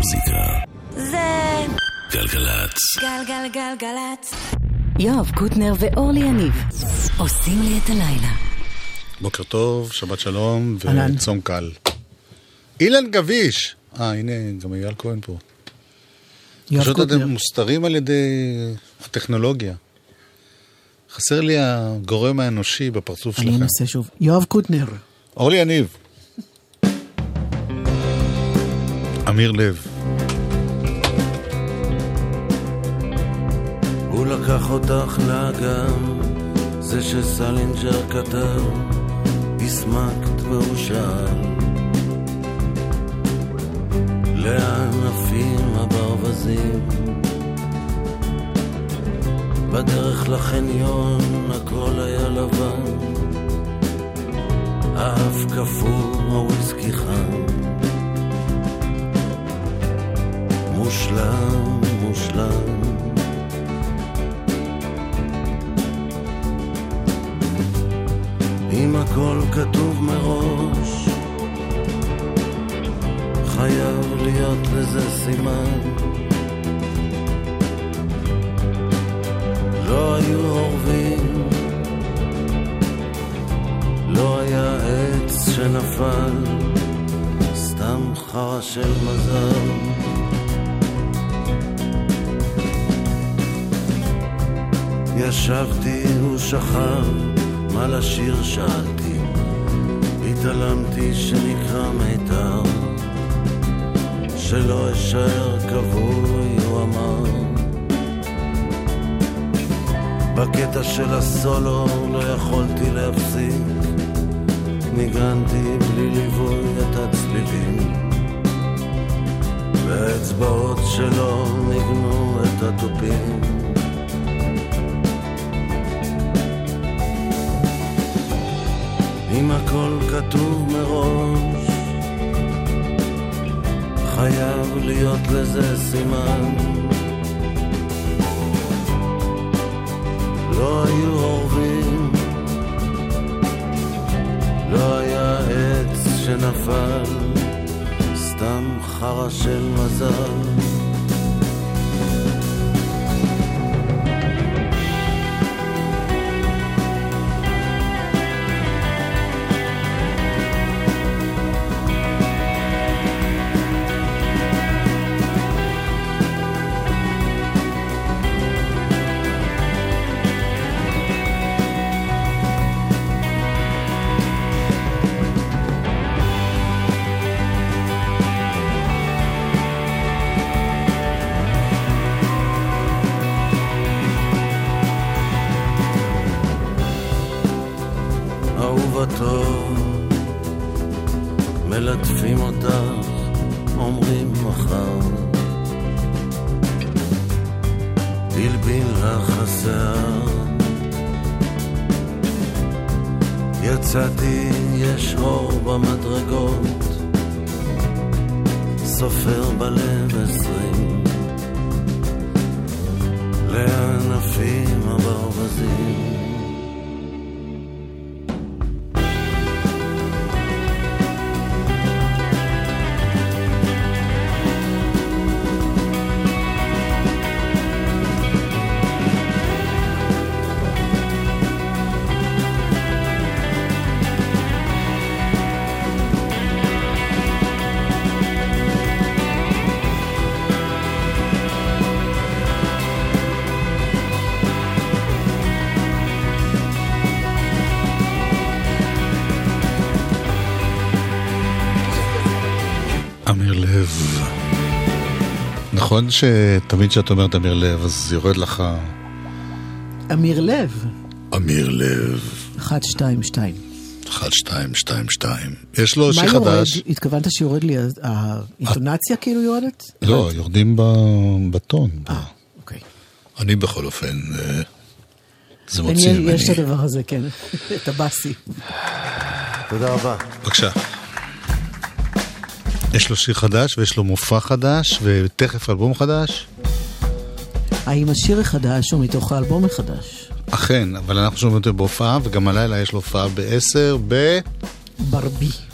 המוזיקה. זה גלגלצ. גלגלגלגלצ. יואב קוטנר ואורלי יניב עושים לי את הלילה. בוקר טוב, שבת שלום. וצום קל. אילן גביש! אה, הנה, גם אייל כהן פה. פשוט. אתם מוסתרים על ידי הטכנולוגיה. חסר לי הגורם האנושי בפרצוף אני שלכם. אנסה שוב. יואב קוטנר. אורלי יניב. אמיר לב. הוא לקח אותך לאגם, זה שסלינג'ר כתב, הסמקת והוא שאל. לאן עפים הברווזים? בדרך לחניון הכל היה לבן, האף קפוא, הוויסקי חם. מושלם, מושלם. אם הכל כתוב מראש, חייב להיות לזה סימן. לא היו אורבים, לא היה עץ שנפל, סתם חרא של מזל. ישבתי, הוא שכב, מה לשיר שאלתי, התעלמתי שנקרא מיתר, שלא אשאר כבוי, הוא אמר. בקטע של הסולו לא יכולתי להפסיק, ניגנתי בלי ליווי את הצלילים, והאצבעות שלו ניגנו את התופים. אם הכל כתוב מראש, חייב להיות לזה סימן. לא היו אורבים, לא היה עץ שנפל, סתם חרא של מזל. סופר בלב עשרים. לאן עפים נכון שתמיד כשאת אומרת אמיר לב, אז יורד לך אמיר לב. אמיר לב. 122. 1222. יש לו מה שיר יורד? חדש. התכוונת שיורד לי, האינטונציה כאילו יורדת? לא, יורדים בטון. אה, אוקיי. אני בכל אופן, אה, זה מוציא ממני. יש את הדבר הזה, כן. את הבאסי. תודה רבה. בבקשה. יש לו שיר חדש ויש לו מופע חדש ותכף אלבום חדש. האם השיר החדש הוא מתוך האלבום החדש? אכן, אבל אנחנו שומעים אותו בהופעה, וגם הלילה יש לו הופעה ב-10 ב... ברבי.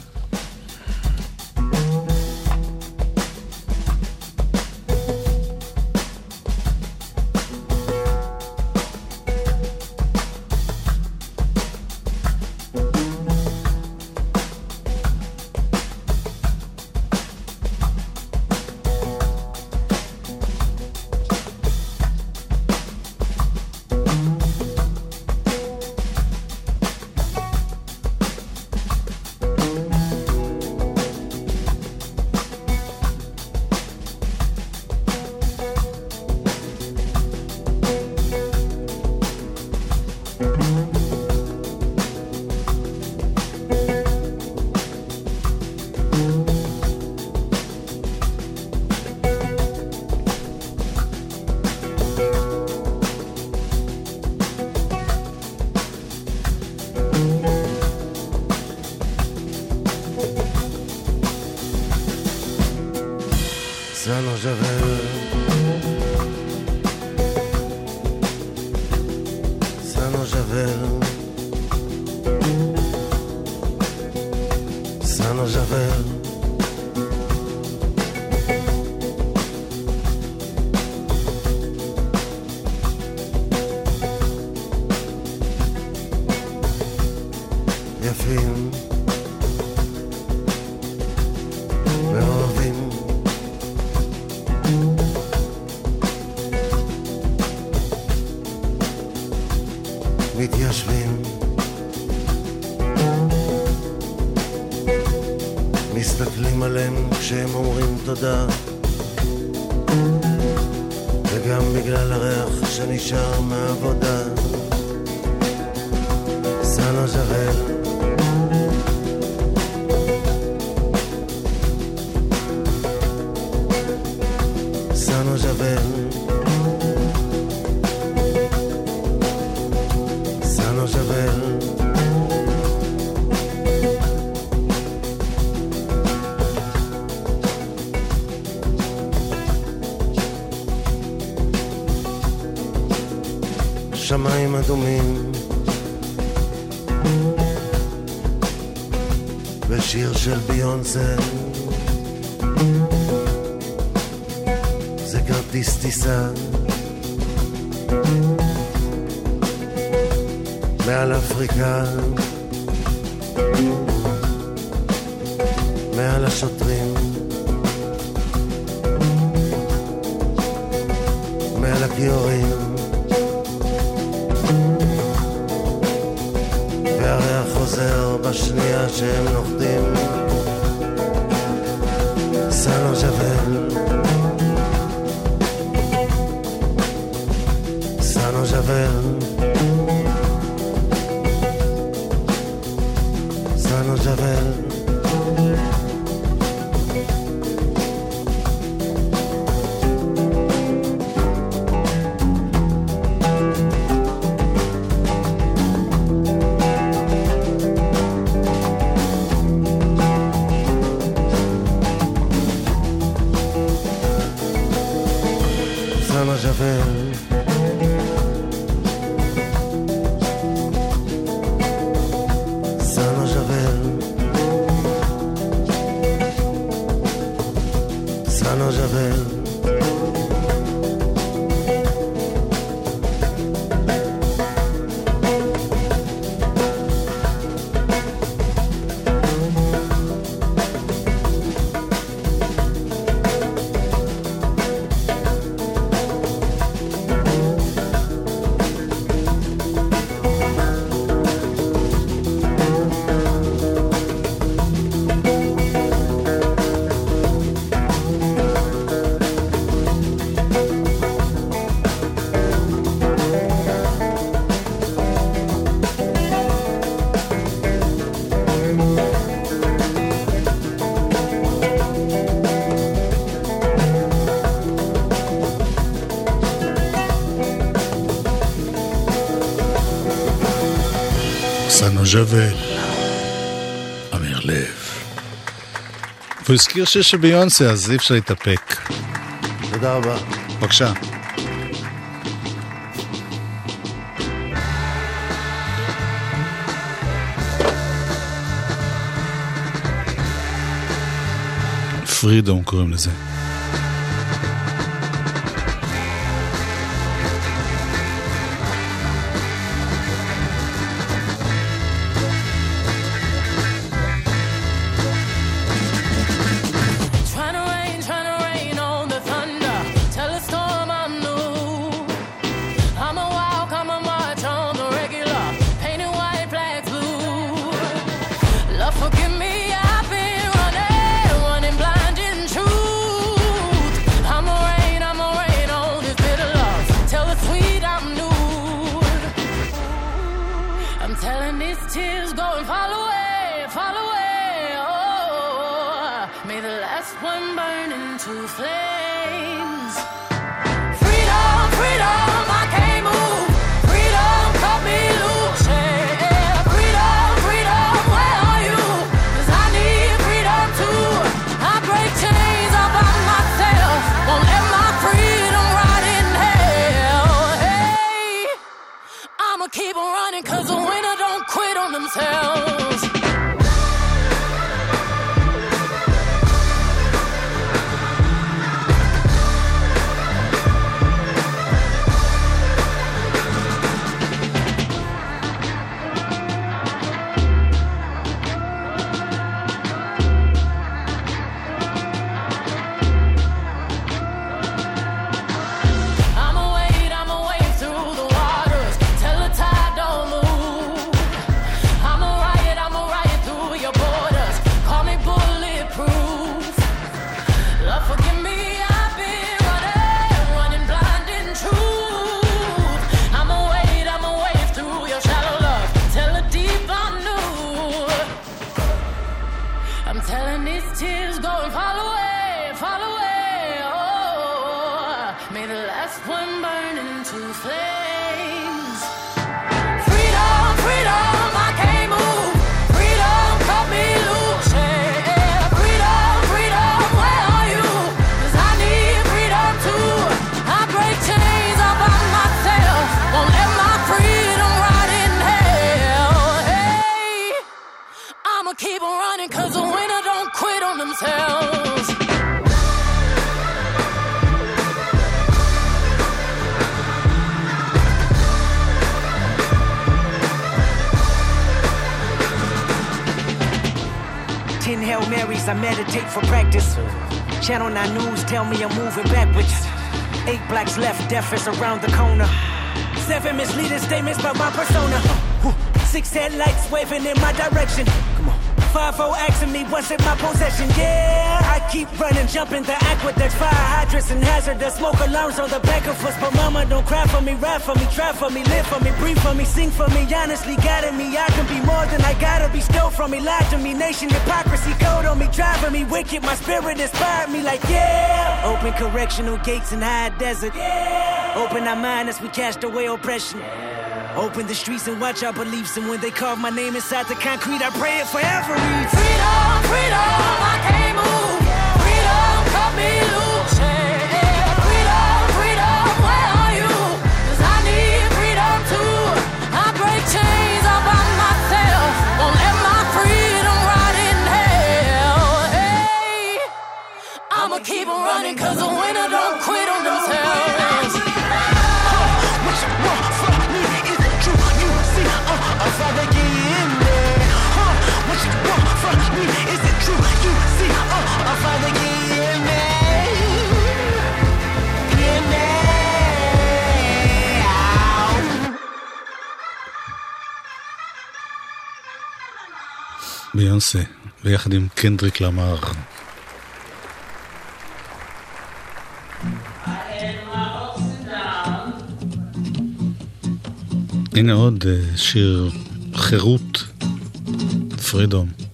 Javel. Sano Javel. שמיים אדומים ושיר של ביונסה כרטיס טיסה. מעל אפריקה, מעל השוטרים, מעל הכיורים, והריח חוזר בשנייה שהם נוחתים. sano ya ves ג'בל, אמיר לב. והוא הזכיר שיר של ביונסה, אז אי אפשר להתאפק. תודה רבה. בבקשה. פרידום קוראים לזה. one burning to flame. I meditate for practice. Channel 9 News tell me I'm moving backwards. Eight blacks left, death is around the corner. Seven misleading statements about my persona. Six headlights waving in my direction. Come on. Five O asking me what's in my possession. Yeah, I keep running, jumping the aqueducts, fire hydrants and hazardous smoke alarms on the back of us. But mama, don't cry for me, rap for me, try for me, live for me, breathe for me, sing for me. Honestly, guiding me, I can be more than I gotta be. Stole from me, lied to me, nation hypocrisy, code on me, driving me wicked. My spirit inspired me, like yeah. Open correctional gates in high desert. Yeah. Open our mind as we cast away oppression. Open the streets and watch our beliefs. And when they carve my name inside the concrete, I pray it forever reads. Freedom, freedom, I can't move. Freedom, cut me loose. Freedom, freedom, where are you? 'Cause I need freedom too. I break chains all by myself. Won't let my freedom rot in hell. Hey, I'ma keep on running 'cause the ביונסה, ביחד עם קנדריק למר. הנה עוד אה, שיר חירות, פרידום.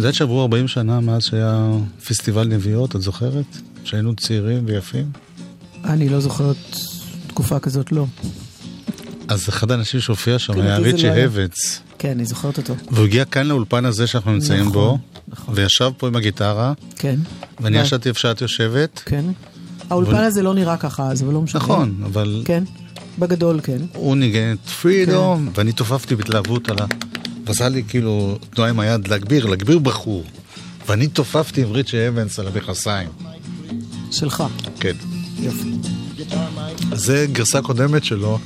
יודעת שעברו 40 שנה מאז שהיה פסטיבל נביעות, את זוכרת? שהיינו צעירים ויפים? אני לא זוכרת תקופה כזאת, לא. אז אחד האנשים שהופיע שם כן, היה ריצ'י לא. הבץ. כן, אני זוכרת אותו. והוא הגיע כאן לאולפן הזה שאנחנו נמצאים נכון, בו, נכון. וישב פה עם הגיטרה, כן. ואני ו- ישבתי איפה שאת יושבת. כן. האולפן הזה לא נראה ככה אז, לא משנה. נכון, אבל כן. בגדול, כן. הוא ניגן את פרידום, ואני תופפתי בהתלהבות על ה... ועשה לי כאילו תנועה עם היד להגביר, להגביר בחור. ואני תופפתי עם ריצ'י אבנס על המכנסיים. שלך. כן. יופי. זה גרסה קודמת שלו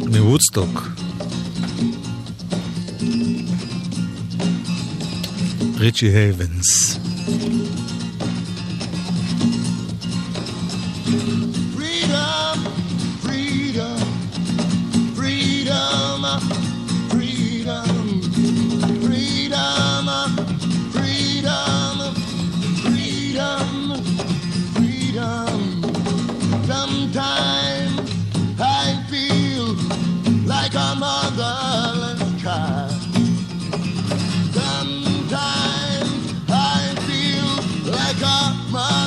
מוודסטוק. ריצ'י הייבנס. Sometimes I feel like a motherless child. Sometimes I feel like a motherless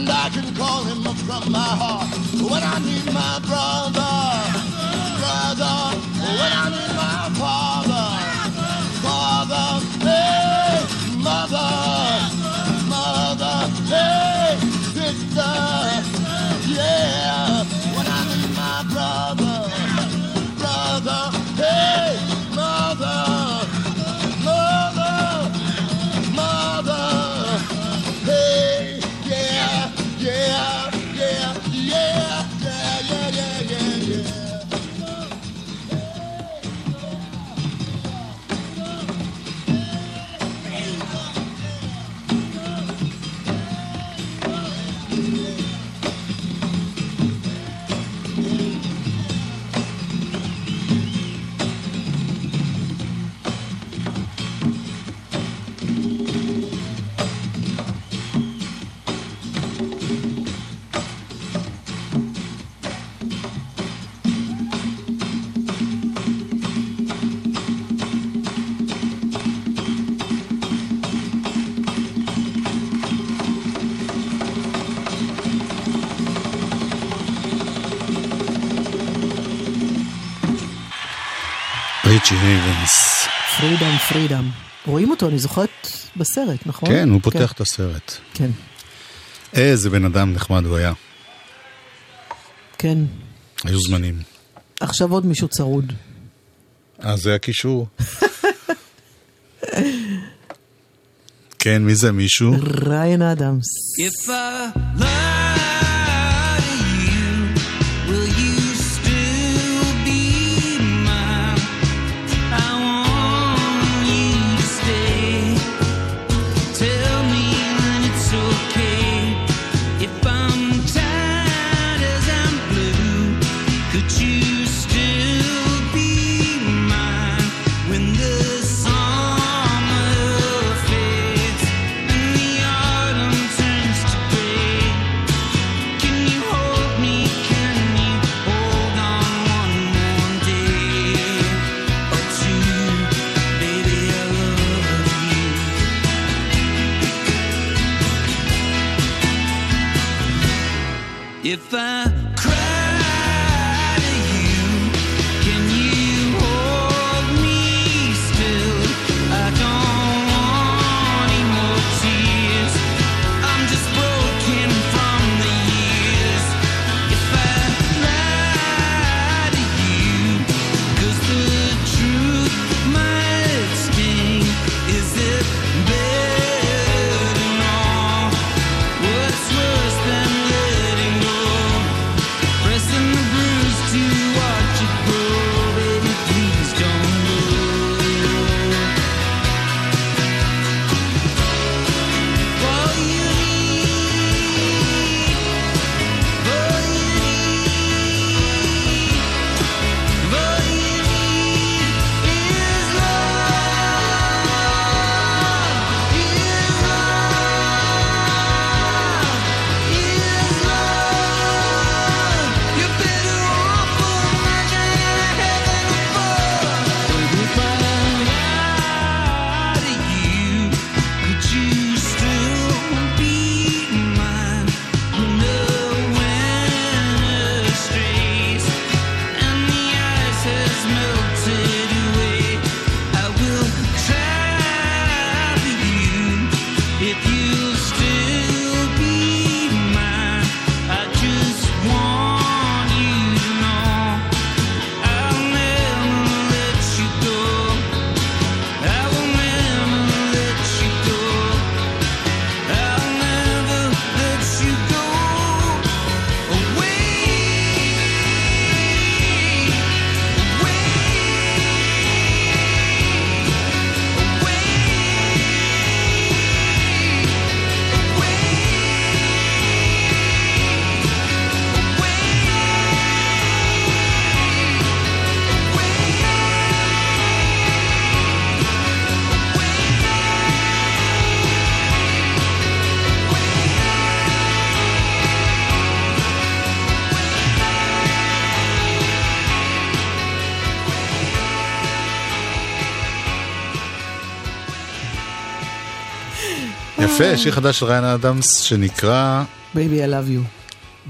And I can call him up from my heart. When I need my brother, brother, when I need איבנס. פרידום, פרידום. רואים אותו, אני זוכרת בסרט, נכון? כן, הוא כן. פותח כן. את הסרט. כן. איזה בן אדם נחמד הוא היה. כן. היו זמנים. עכשיו עוד מישהו צרוד. אה, זה הקישור. כן, מי זה מישהו? ריין אדמס. If I יפה, שיר חדש של ריאן אדמס שנקרא, Baby, I love you.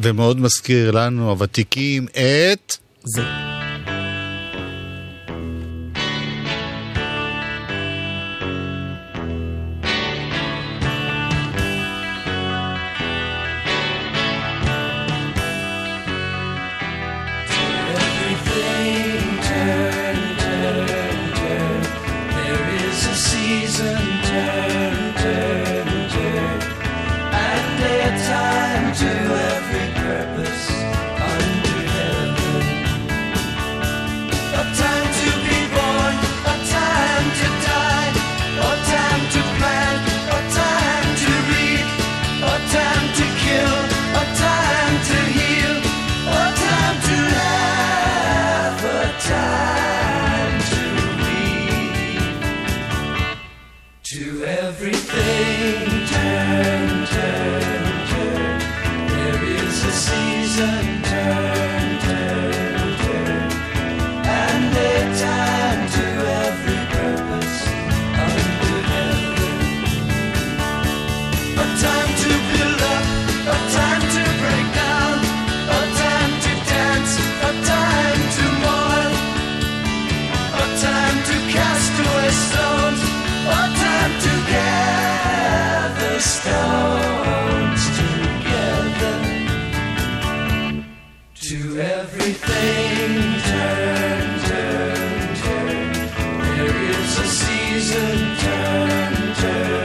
ומאוד מזכיר לנו, הוותיקים, את... זה. A season, turn, turn.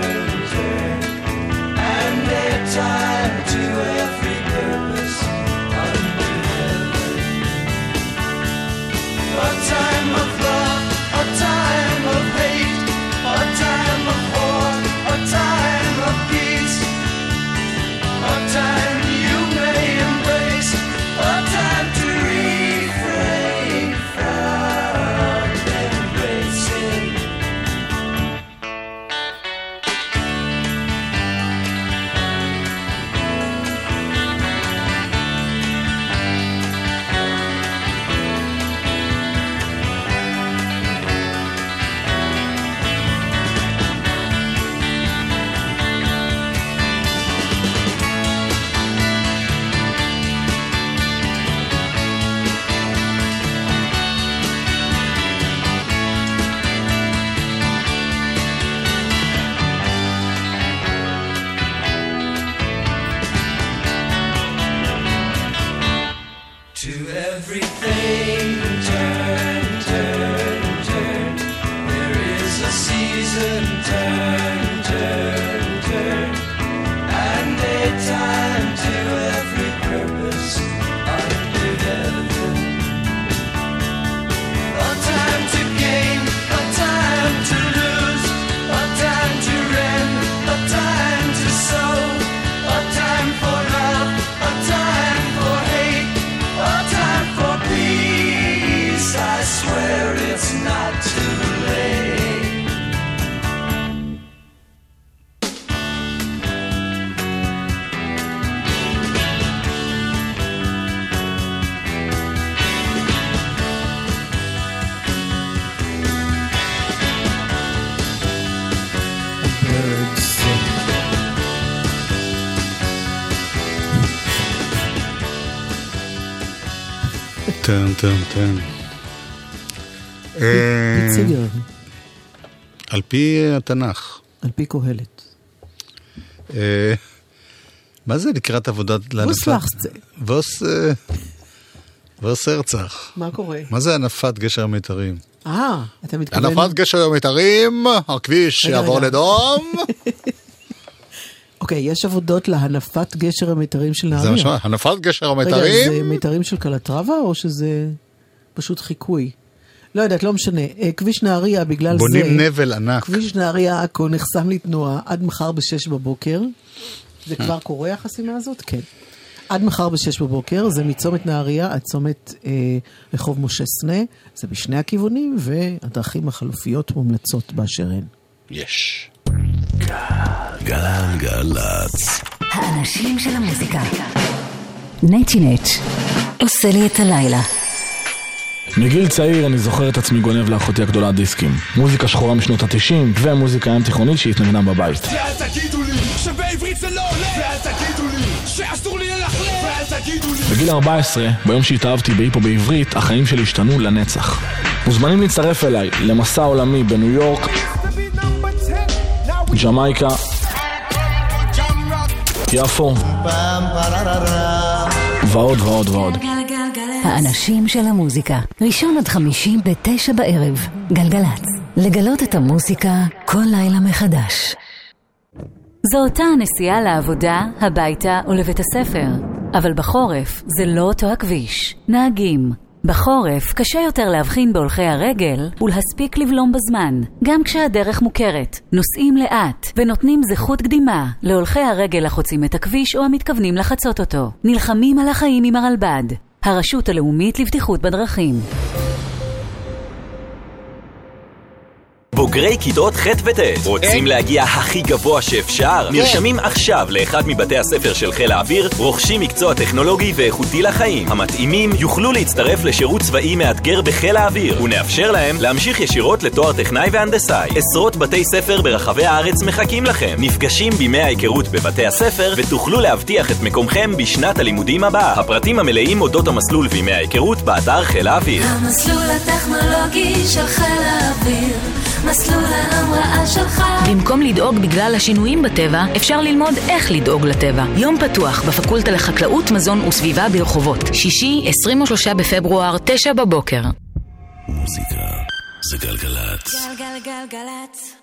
טן, טן, טן. על פי התנ"ך. על פי קהלת. אה, מה זה לקראת עבודת להנפת... לחצה. ווס... ווס הרצח. מה קורה? מה זה הנפת גשר המיתרים? אה, אתה מתכוון... הנפת גשר המיתרים, הכביש יעבור. לדום. אוקיי, יש עבודות להנפת גשר המיתרים של זה נהריה. מה שאומר, הנפת גשר רגע, זה המיתרים. מיתרים של קלטרבה או שזה פשוט חיקוי? לא יודעת, לא משנה. אה, כביש נהריה, בגלל זה... בונים נבל ענק. כביש נהריה עכו נחסם לתנועה עד מחר בשש בבוקר. זה כבר קורה החסימה הזאת? כן. עד מחר בשש בבוקר, זה מצומת נהריה עד צומת אה, רחוב משה סנה, זה בשני הכיוונים, והדרכים החלופיות מומלצות באשר הן. יש. גלגלצ. האנשים של המוזיקה. נצ'י נץ' עושה לי את הלילה. מגיל צעיר אני זוכר את עצמי גונב לאחותי הגדולה דיסקים. מוזיקה שחורה משנות התשעים, ומוזיקה ים תיכונית שהתנגנה בבית. ואל תגידו לי שבעברית זה לא עולה ואל תגידו לי שאסור לי ללכלך ואל תגידו לי בגיל 14, ביום שהתאהבתי בהיפו בעברית, החיים שלי השתנו לנצח. מוזמנים להצטרף אליי למסע עולמי בניו יורק, ג'מייקה, יפו, ועוד ועוד ועוד. האנשים של המוזיקה, ראשון עד חמישי בתשע בערב, גלגלצ. לגלות את המוזיקה כל לילה מחדש. זו אותה הנסיעה לעבודה, הביתה ולבית הספר. אבל בחורף זה לא אותו הכביש. נהגים. בחורף קשה יותר להבחין בהולכי הרגל ולהספיק לבלום בזמן, גם כשהדרך מוכרת. נוסעים לאט ונותנים זכות קדימה להולכי הרגל החוצים את הכביש או המתכוונים לחצות אותו. נלחמים על החיים עם הרלב"ד, הרשות הלאומית לבטיחות בדרכים. בוגרי כיתות ח' וט' רוצים להגיע הכי גבוה שאפשר? נרשמים עכשיו לאחד מבתי הספר של חיל האוויר, רוכשים מקצוע טכנולוגי ואיכותי לחיים. המתאימים יוכלו להצטרף לשירות צבאי מאתגר בחיל האוויר, ונאפשר להם להמשיך ישירות לתואר טכנאי והנדסאי. עשרות בתי ספר ברחבי הארץ מחכים לכם. נפגשים בימי ההיכרות בבתי הספר, ותוכלו להבטיח את מקומכם בשנת הלימודים הבאה. הפרטים המלאים אודות המסלול וימי ההיכרות באתר חיל האוויר. המסלול הטכנולוגי של חיל האוויר, מסלול ההמראה שלך. במקום לדאוג בגלל השינויים בטבע, אפשר ללמוד איך לדאוג לטבע. יום פתוח בפקולטה לחקלאות, מזון וסביבה ברחובות. שישי, 23 בפברואר, 9 בבוקר. מוזיקה זה גלגלצ. גלגלגלגלצ.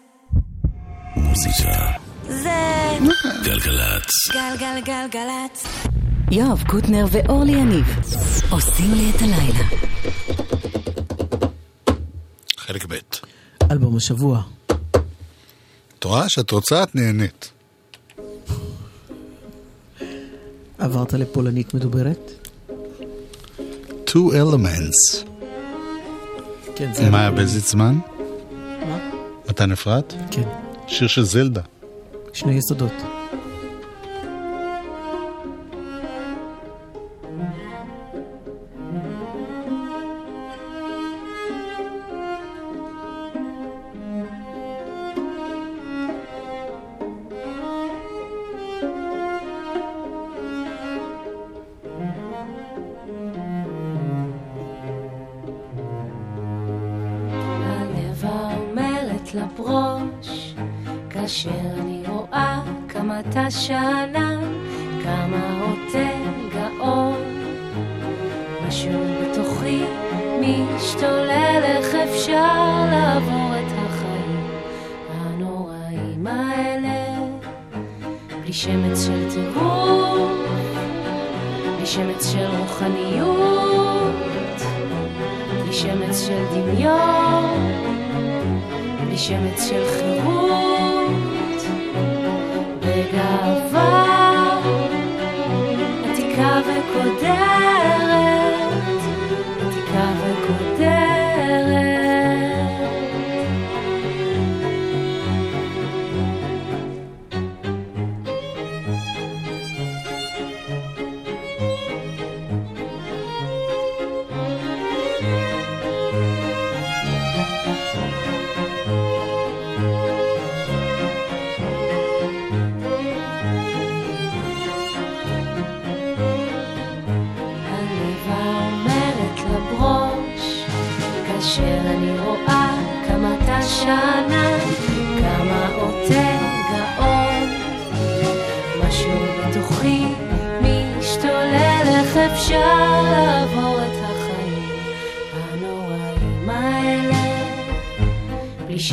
מוזיקה זה גלגלצ. גלגלגלגלצ. יואב קוטנר ואורלי יניב עושים לי את הלילה. חלק ב'. אלבום השבוע. את רואה שאת רוצה, את נהנית. עברת לפולנית מדוברת? Two Elements. כן, זה... מה היה באיזה זמן? מה? מתן אפרת? כן. שיר של זלדה. שני יסודות.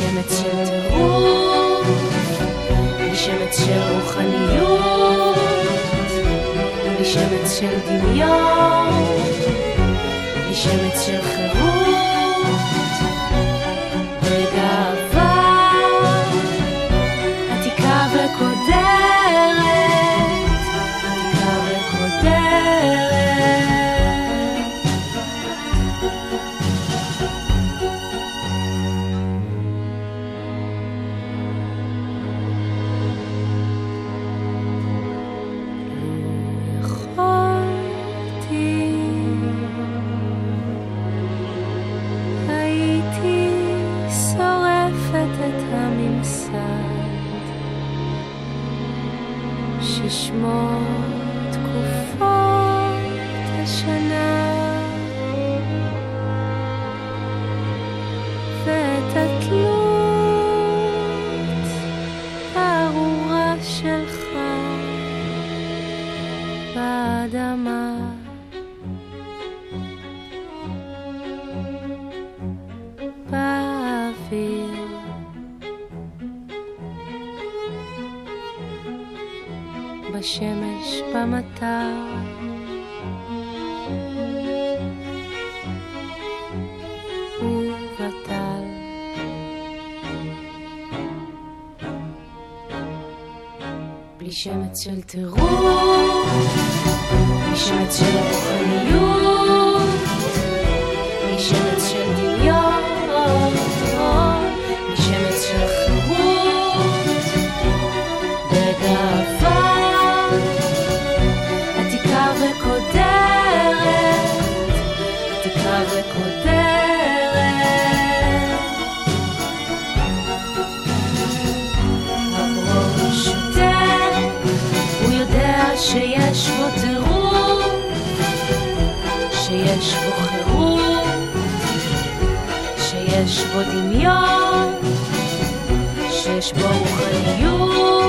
שמץ של טירוף, בלי שמץ של רוחניות. בלי שמץ של דמיון, בלי שמץ של חירות, בשמש במטר. בלי שמץ של טירוף בלי שמץ של רוחניות בלי שמץ של בו דמיון שיש בו רוחניות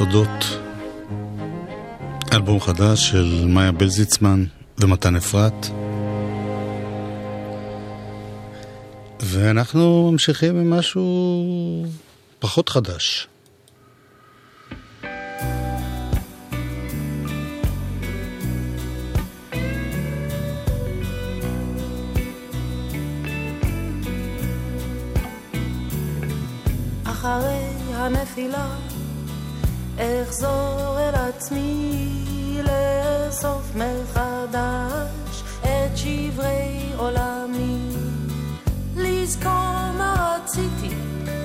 סודות. אלבום חדש של מאיה בלזיצמן ומתן אפרת. ואנחנו ממשיכים עם משהו פחות חדש. אחרי הנפילה אחזור אל עצמי לאסוף מחדש את שברי עולמי. לזכור מה רציתי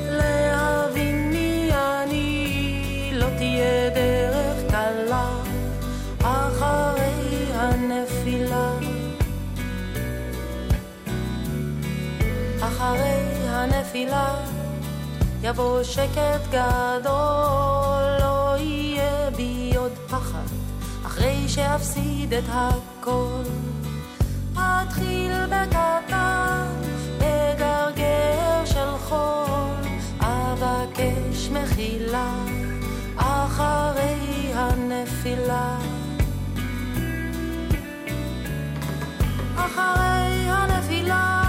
להבין מי אני. לא תהיה דרך קלה אחרי הנפילה. אחרי הנפילה יבוא שקט גדול, שאפסיד את הכל. אתחיל בקטן, בגרגר של חול, אבקש מחילה, אחרי הנפילה. אחרי הנפילה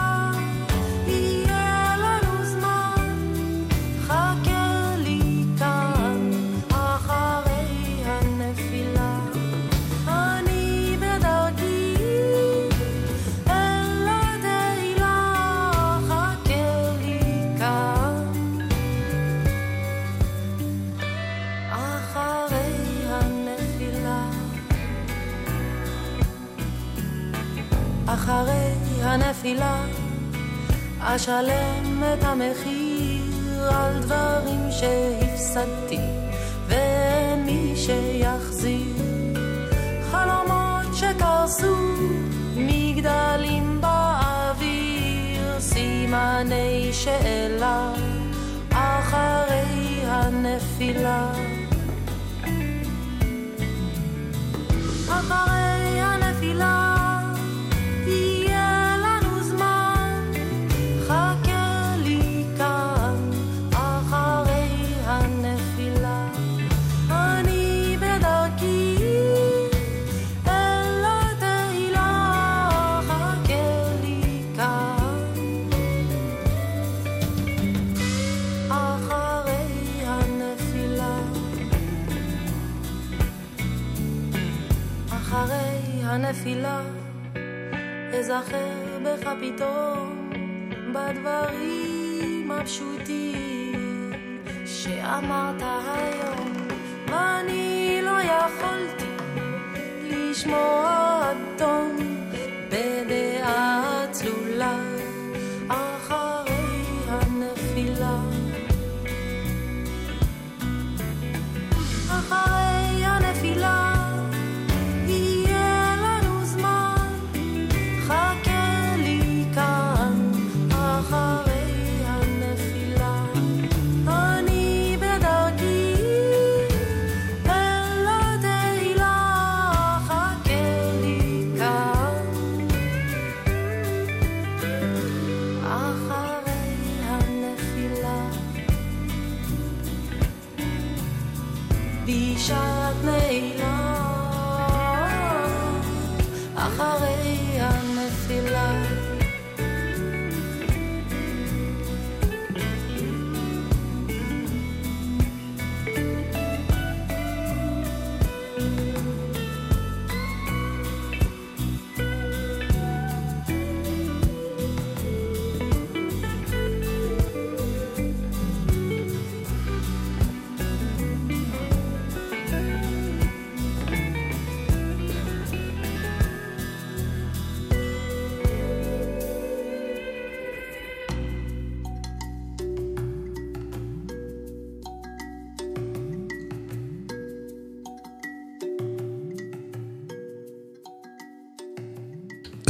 אחרי הנפילה אשלם את המחיר על דברים שהפסדתי ואין מי שיחזיר. חלומות שקרסו מגדלים באוויר סימני שאלה אחרי הנפילה. אחרי אזכר בך פתאום בדברים הפשוטים שאמרת היום, ואני לא יכולתי לשמוע עד תום בדעה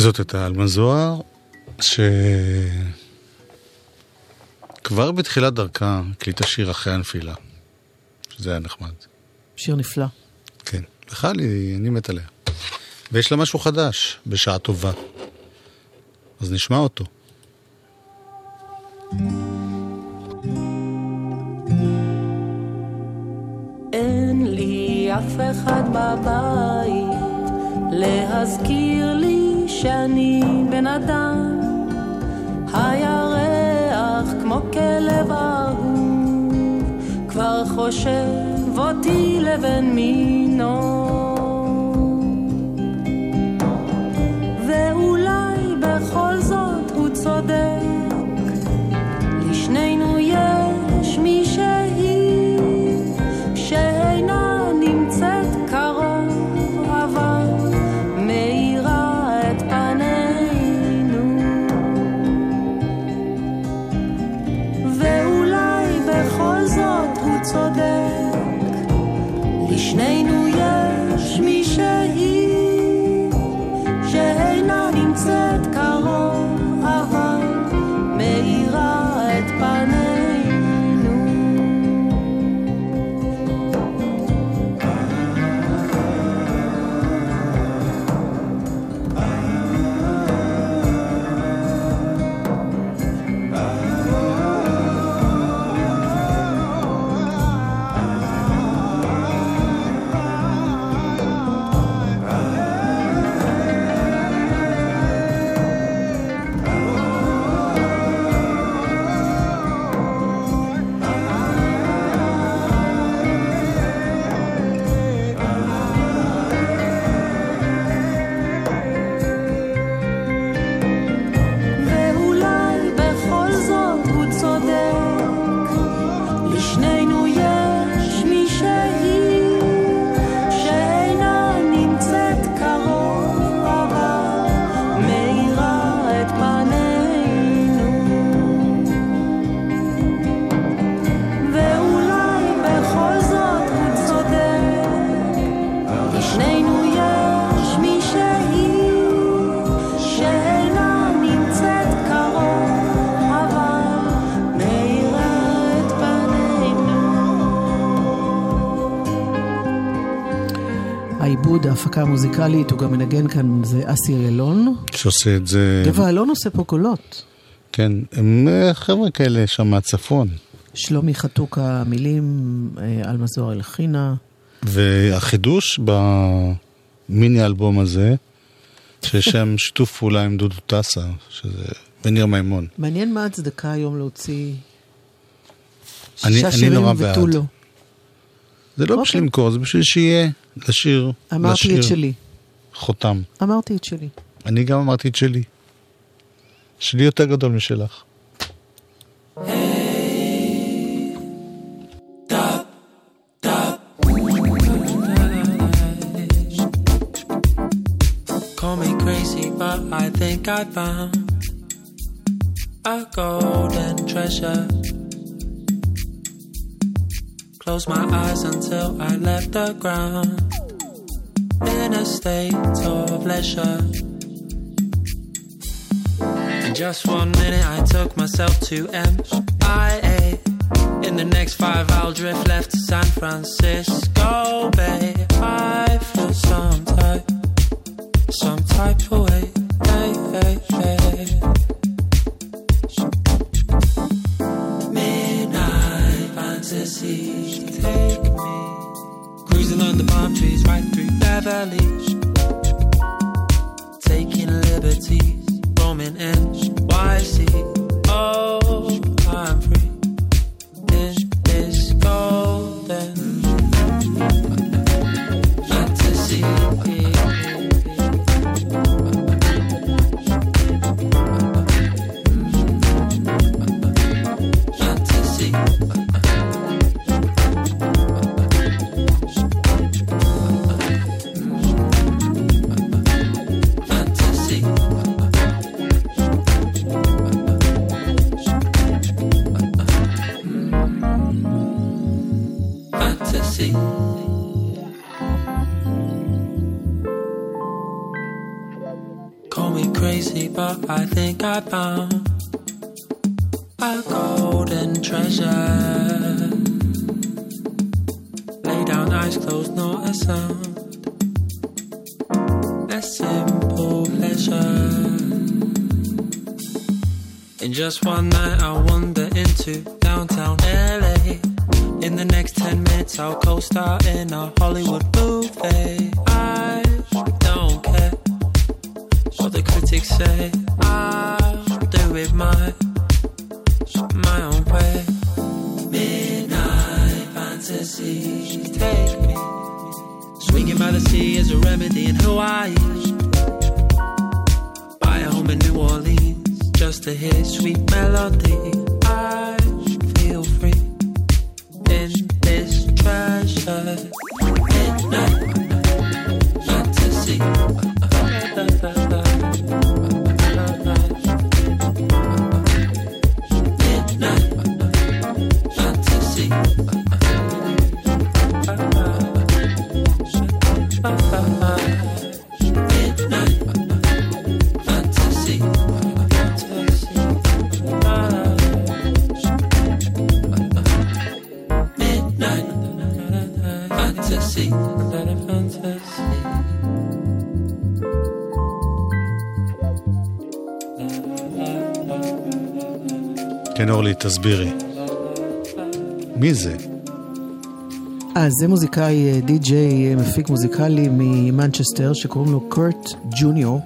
זאת הייתה עלמה זוהר, שכבר בתחילת דרכה הקליטה שיר אחרי הנפילה, שזה היה נחמד. שיר נפלא. כן, בכלל היא- אני מת עליה. ויש לה משהו חדש, בשעה טובה. אז נשמע אותו. אין לי אף אחד בבית להזכיר לי שאני בן אדם הירח כמו כלב אהוב כבר חושב אותי לבן מינו העיבוד, ההפקה המוזיקלית, הוא גם מנגן כאן, זה אסי אילון. שעושה את זה... גבע אלון עושה פה קולות. כן, הם אה, חבר'ה כאלה שם מהצפון. שלומי חתוקה מילים, אה, עלמה זוהר הלחינה. והחידוש במיני אלבום הזה, שיש שם שיתוף פעולה עם דודו טסה, שזה וניר מימון. מעניין מה ההצדקה היום להוציא שישה שירים ותו. לא. זה לא בשביל למכור, זה בשביל שיהיה, לשיר, אמרתי לשיר. אמרתי את שלי. חותם. אמרתי את שלי. אני גם אמרתי את שלי. שלי יותר גדול משלך. I think I found a golden treasure. Close my eyes until I left the ground in a state of leisure. In just one minute, I took myself to MIA. In the next five, I'll drift left to San Francisco Bay. I feel some type, some type of way. Hey, hey, hey. Midnight fantasy, palm trees, right through Beverly. Taking liberties, roaming NYC. Oh, תסבירי. מי זה? אז זה מוזיקאי, אה, די-ג'יי, אה, מפיק מוזיקלי ממנצ'סטר, שקוראים לו קורט ג'וניור,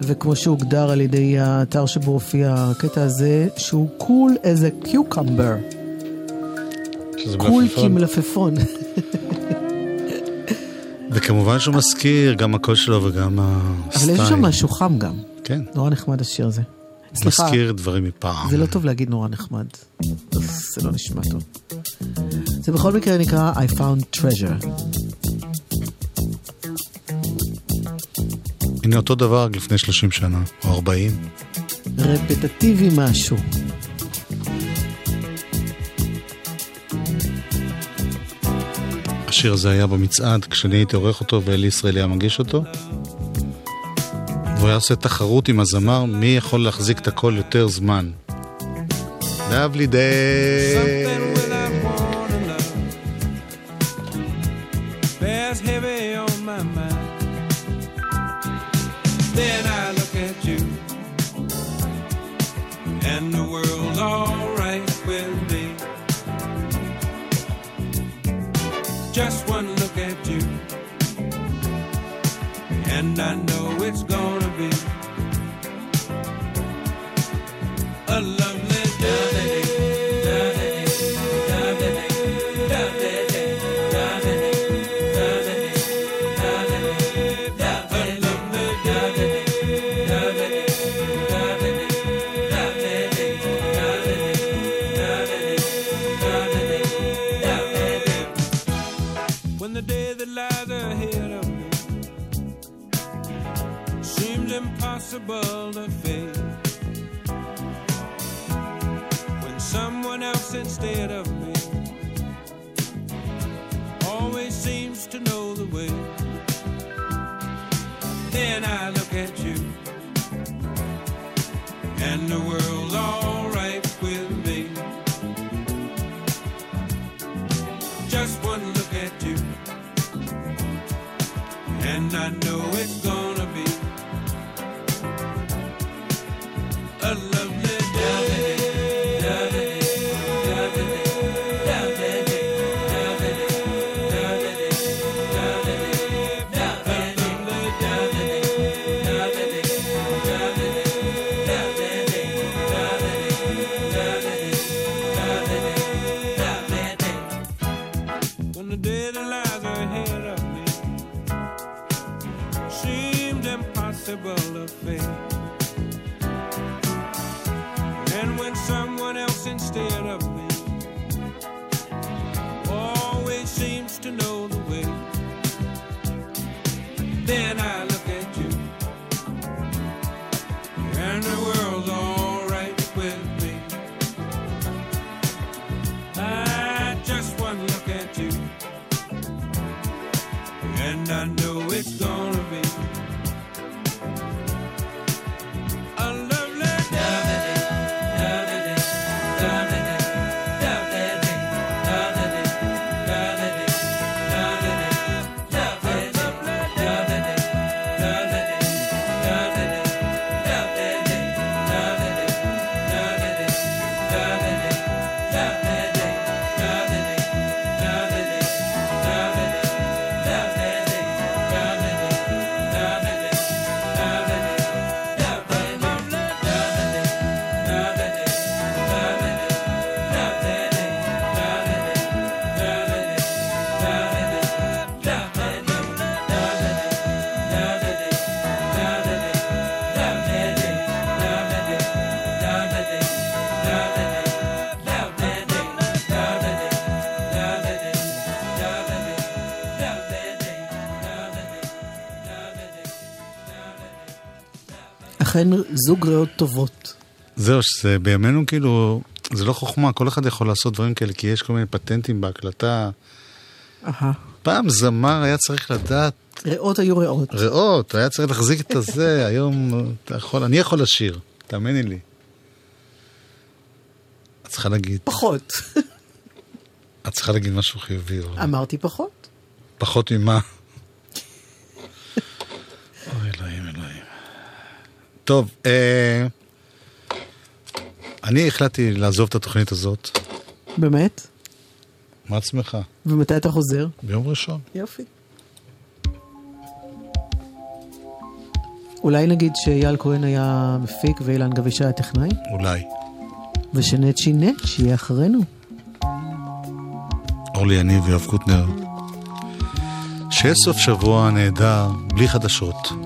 וכמו שהוגדר על ידי האתר שבו הופיע הקטע הזה, שהוא cool as a cucumber. שזה cool מלפפון. כמלפפון. וכמובן שהוא מזכיר גם הקול שלו וגם הסטייל. אבל יש שם משהו חם גם. כן. נורא נחמד השיר הזה. סליחה, מזכיר דברים מפעם. זה לא טוב להגיד נורא נחמד. זה לא נשמע טוב. זה בכל מקרה נקרא I found treasure. הנה אותו דבר רק לפני 30 שנה, או 40. רפטטיבי משהו. השיר הזה היה במצעד כשאני הייתי עורך אותו ואלי ישראלי היה מגיש אותו. והוא היה עושה תחרות עם הזמר מי יכול להחזיק את הקול יותר זמן. Lovely day. heavy on my mind. Then I look at you, and the world's with me. Just one look at you, and I know it's gonna can't you? Impossible to face. And when someone else instead of me always seems to know the way, then I אכן זוג ריאות טובות. זהו, שזה בימינו כאילו, זה לא חוכמה, כל אחד יכול לעשות דברים כאלה, כי יש כל מיני פטנטים בהקלטה. פעם זמר היה צריך לדעת, ריאות היו ריאות. ריאות, היה צריך להחזיק את הזה, היום אתה יכול, אני יכול לשיר, תאמיני לי. את צריכה להגיד, פחות. את צריכה להגיד משהו חיובי. או- אמרתי פחות. פחות ממה? טוב, אה, אני החלטתי לעזוב את התוכנית הזאת. באמת? מה שמחה? ומתי אתה חוזר? ביום ראשון. יופי. אולי נגיד שאייל כהן היה מפיק ואילן גביש היה טכנאי? אולי. ושנצ'י נץ' יהיה אחרינו. אורלי יניב ויואב קוטנר. שיהיה סוף שבוע נהדר, בלי חדשות.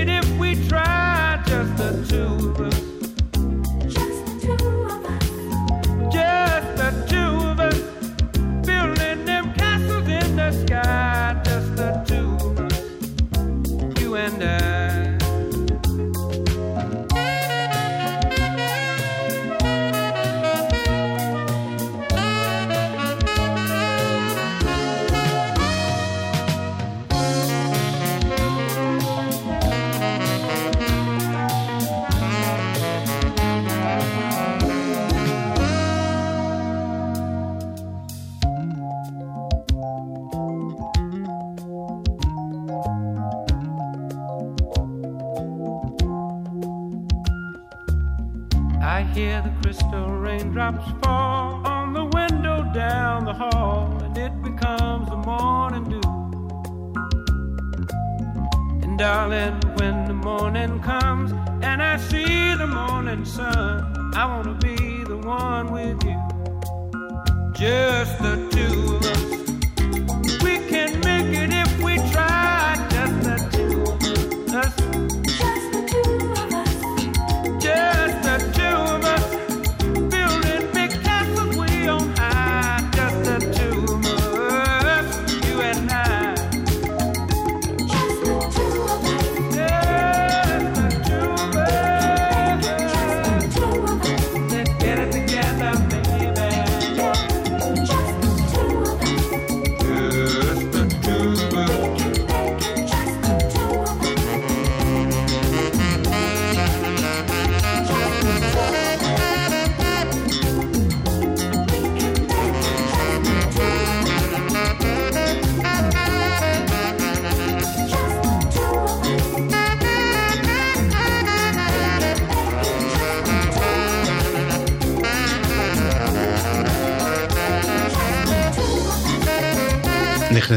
it if we try. Just the two of us.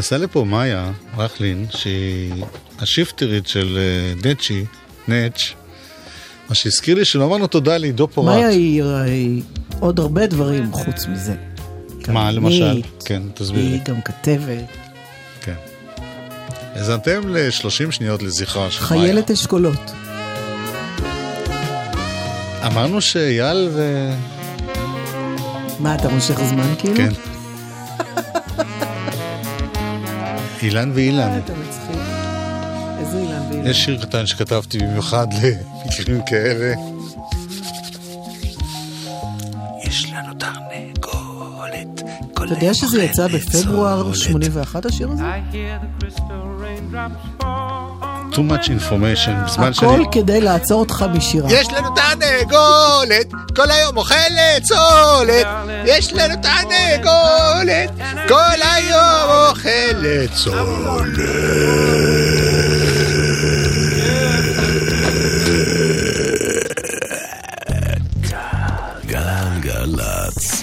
נכנסה לפה מאיה רכלין, שהיא השיפטרית של אה, נצ'י, נץ', מה שהזכיר לי שלא אמרנו תודה לעידו פורט. מאיה היא היא עוד הרבה דברים חוץ מזה. מה למשל? כן, תסבירי. היא גם כתבת. כן. האזנתם ל-30 שניות לזכרה של מאיה. חיילת אשכולות. אמרנו שאייל ו... מה, אתה מושך זמן כאילו? כן. אילן ואילן. אה, אתה מצחיק. איזה אילן ואילן. יש שיר קטן שכתבתי במיוחד למקרים כאלה. יש לנו תרנגולת, אתה יודע שזה יצא בפברואר 81 השיר הזה? Too much information, בזמן שאני... הכל כדי לעצור אותך משירה. יש לנו תרנגולת, כל היום אוכלת צולת. יש לנו תרנגולת, כל היום אוכלת צולת.